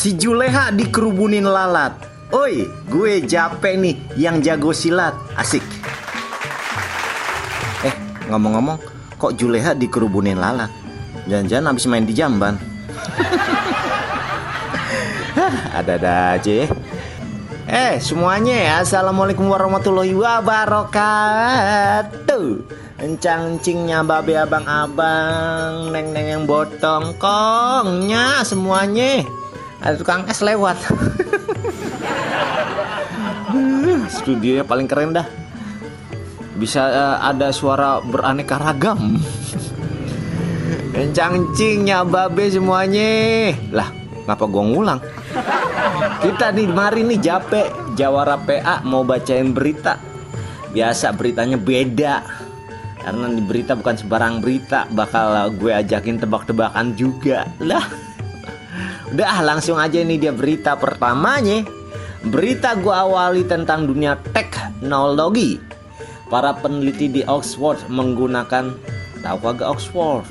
Si Juleha dikerubunin lalat. Oi, gue Jape nih yang jago silat. Asik. Eh, ngomong-ngomong, kok Juleha dikerubunin lalat? Jangan-jangan habis main di jamban. Ada-ada aja ya. Eh, semuanya ya. Assalamualaikum warahmatullahi wabarakatuh. Encang-encingnya babe abang-abang, neng-neng yang botong, kongnya semuanya. Ada tukang es lewat. Studionya paling keren dah. Bisa uh, ada suara beraneka ragam. Encang-encingnya babe semuanya. Lah, ngapa gua ngulang? Kita nih mari nih Jape Jawara PA mau bacain berita Biasa beritanya beda Karena di berita bukan sembarang berita Bakal gue ajakin tebak-tebakan juga Lah Udah langsung aja nih dia berita pertamanya Berita gue awali tentang dunia teknologi Para peneliti di Oxford menggunakan Tahu kagak Oxford?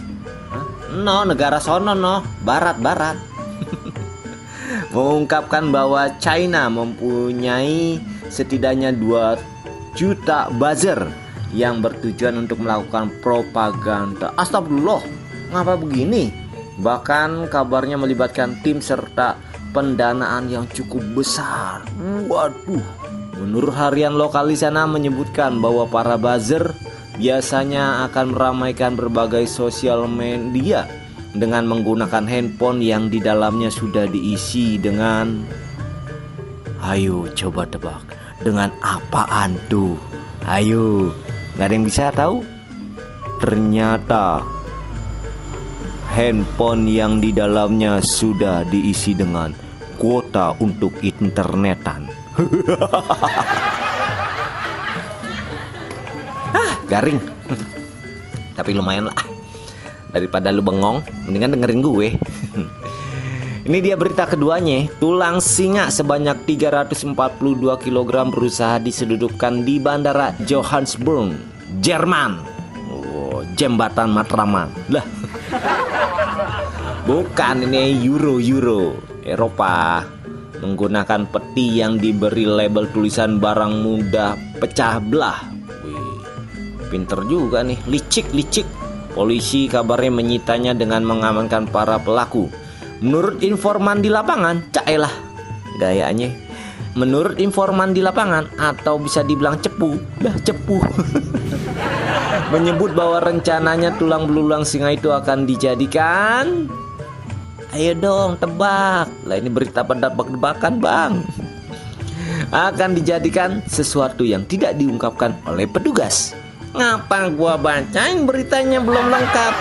No, negara sono no Barat-barat mengungkapkan bahwa China mempunyai setidaknya 2 juta buzzer yang bertujuan untuk melakukan propaganda. Astagfirullah, ngapa begini? Bahkan kabarnya melibatkan tim serta pendanaan yang cukup besar. Waduh. Menurut harian lokal di sana menyebutkan bahwa para buzzer biasanya akan meramaikan berbagai sosial media dengan menggunakan handphone yang di dalamnya sudah diisi dengan Ayo coba tebak Dengan apaan tuh Ayo Gak ada yang bisa tahu Ternyata Handphone yang di dalamnya sudah diisi dengan Kuota untuk internetan. Ah, Garing. Tapi lumayan lah. Daripada lu bengong mendingan dengerin gue. Ini dia berita keduanya. Tulang singa sebanyak 342 kg berusaha disedudupkan di bandara Johannesburg Jerman. Oh, jembatan Matraman. Lah bukan ini euro euro Eropa menggunakan peti yang diberi label tulisan barang mudah pecah belah Wih, pinter juga nih licik licik Polisi kabarnya menyitanya dengan mengamankan para pelaku. Menurut informan di lapangan, caelah gayanya. Menurut informan di lapangan atau bisa dibilang cepu, dah cepu. Menyebut bahwa rencananya tulang belulang singa itu akan dijadikan Ayo dong tebak Lah ini berita pendebak-debakan bang Akan dijadikan sesuatu yang tidak diungkapkan oleh petugas Ngapa gua bacain beritanya belum lengkap?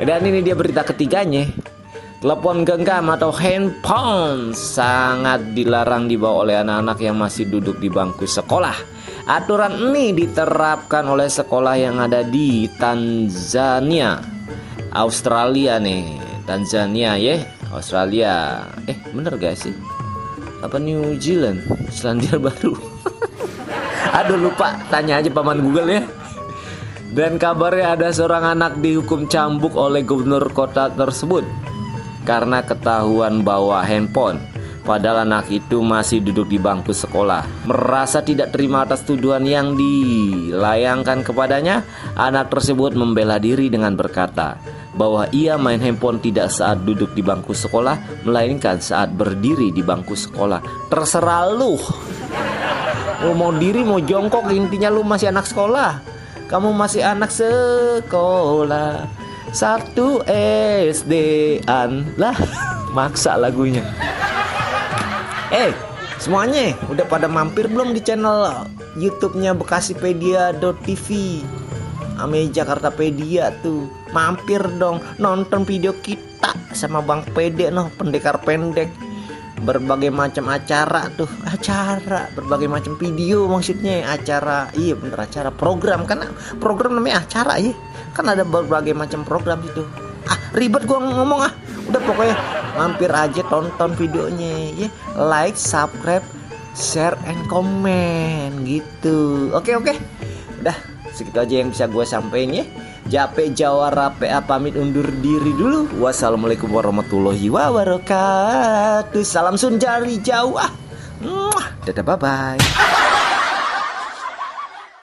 Dan ini dia berita ketiganya. Telepon genggam atau handphone sangat dilarang dibawa oleh anak-anak yang masih duduk di bangku sekolah. Aturan ini diterapkan oleh sekolah yang ada di Tanzania, Australia nih, Tanzania ya, Australia. Eh bener gak sih? Apa New Zealand, Selandia Baru? Aduh lupa, tanya aja paman Google ya. Dan kabarnya ada seorang anak dihukum cambuk oleh gubernur kota tersebut karena ketahuan bawa handphone. Padahal anak itu masih duduk di bangku sekolah. Merasa tidak terima atas tuduhan yang dilayangkan kepadanya, anak tersebut membela diri dengan berkata bahwa ia main handphone tidak saat duduk di bangku sekolah, melainkan saat berdiri di bangku sekolah. Terserah lu. Lu mau diri mau jongkok intinya lu masih anak sekolah. Kamu masih anak sekolah. Satu SD an lah maksa lagunya. Eh, semuanya udah pada mampir belum di channel YouTube-nya Bekasipedia.tv? Ame Jakarta Pedia tuh. Mampir dong nonton video kita sama Bang Pede noh pendekar pendek. Berbagai macam acara tuh. Acara berbagai macam video maksudnya acara iya bener acara program. Kan program namanya acara ya kan ada berbagai macam program itu ah ribet gua ngomong ah. Udah pokoknya mampir aja tonton videonya ya like subscribe share and comment gitu. Oke oke. Udah segitu aja yang bisa gue sampaikan ya Jape Jawara PA pamit undur diri dulu. Wassalamualaikum warahmatullahi wabarakatuh. Salam sun jauh. Ah. Dadah bye bye.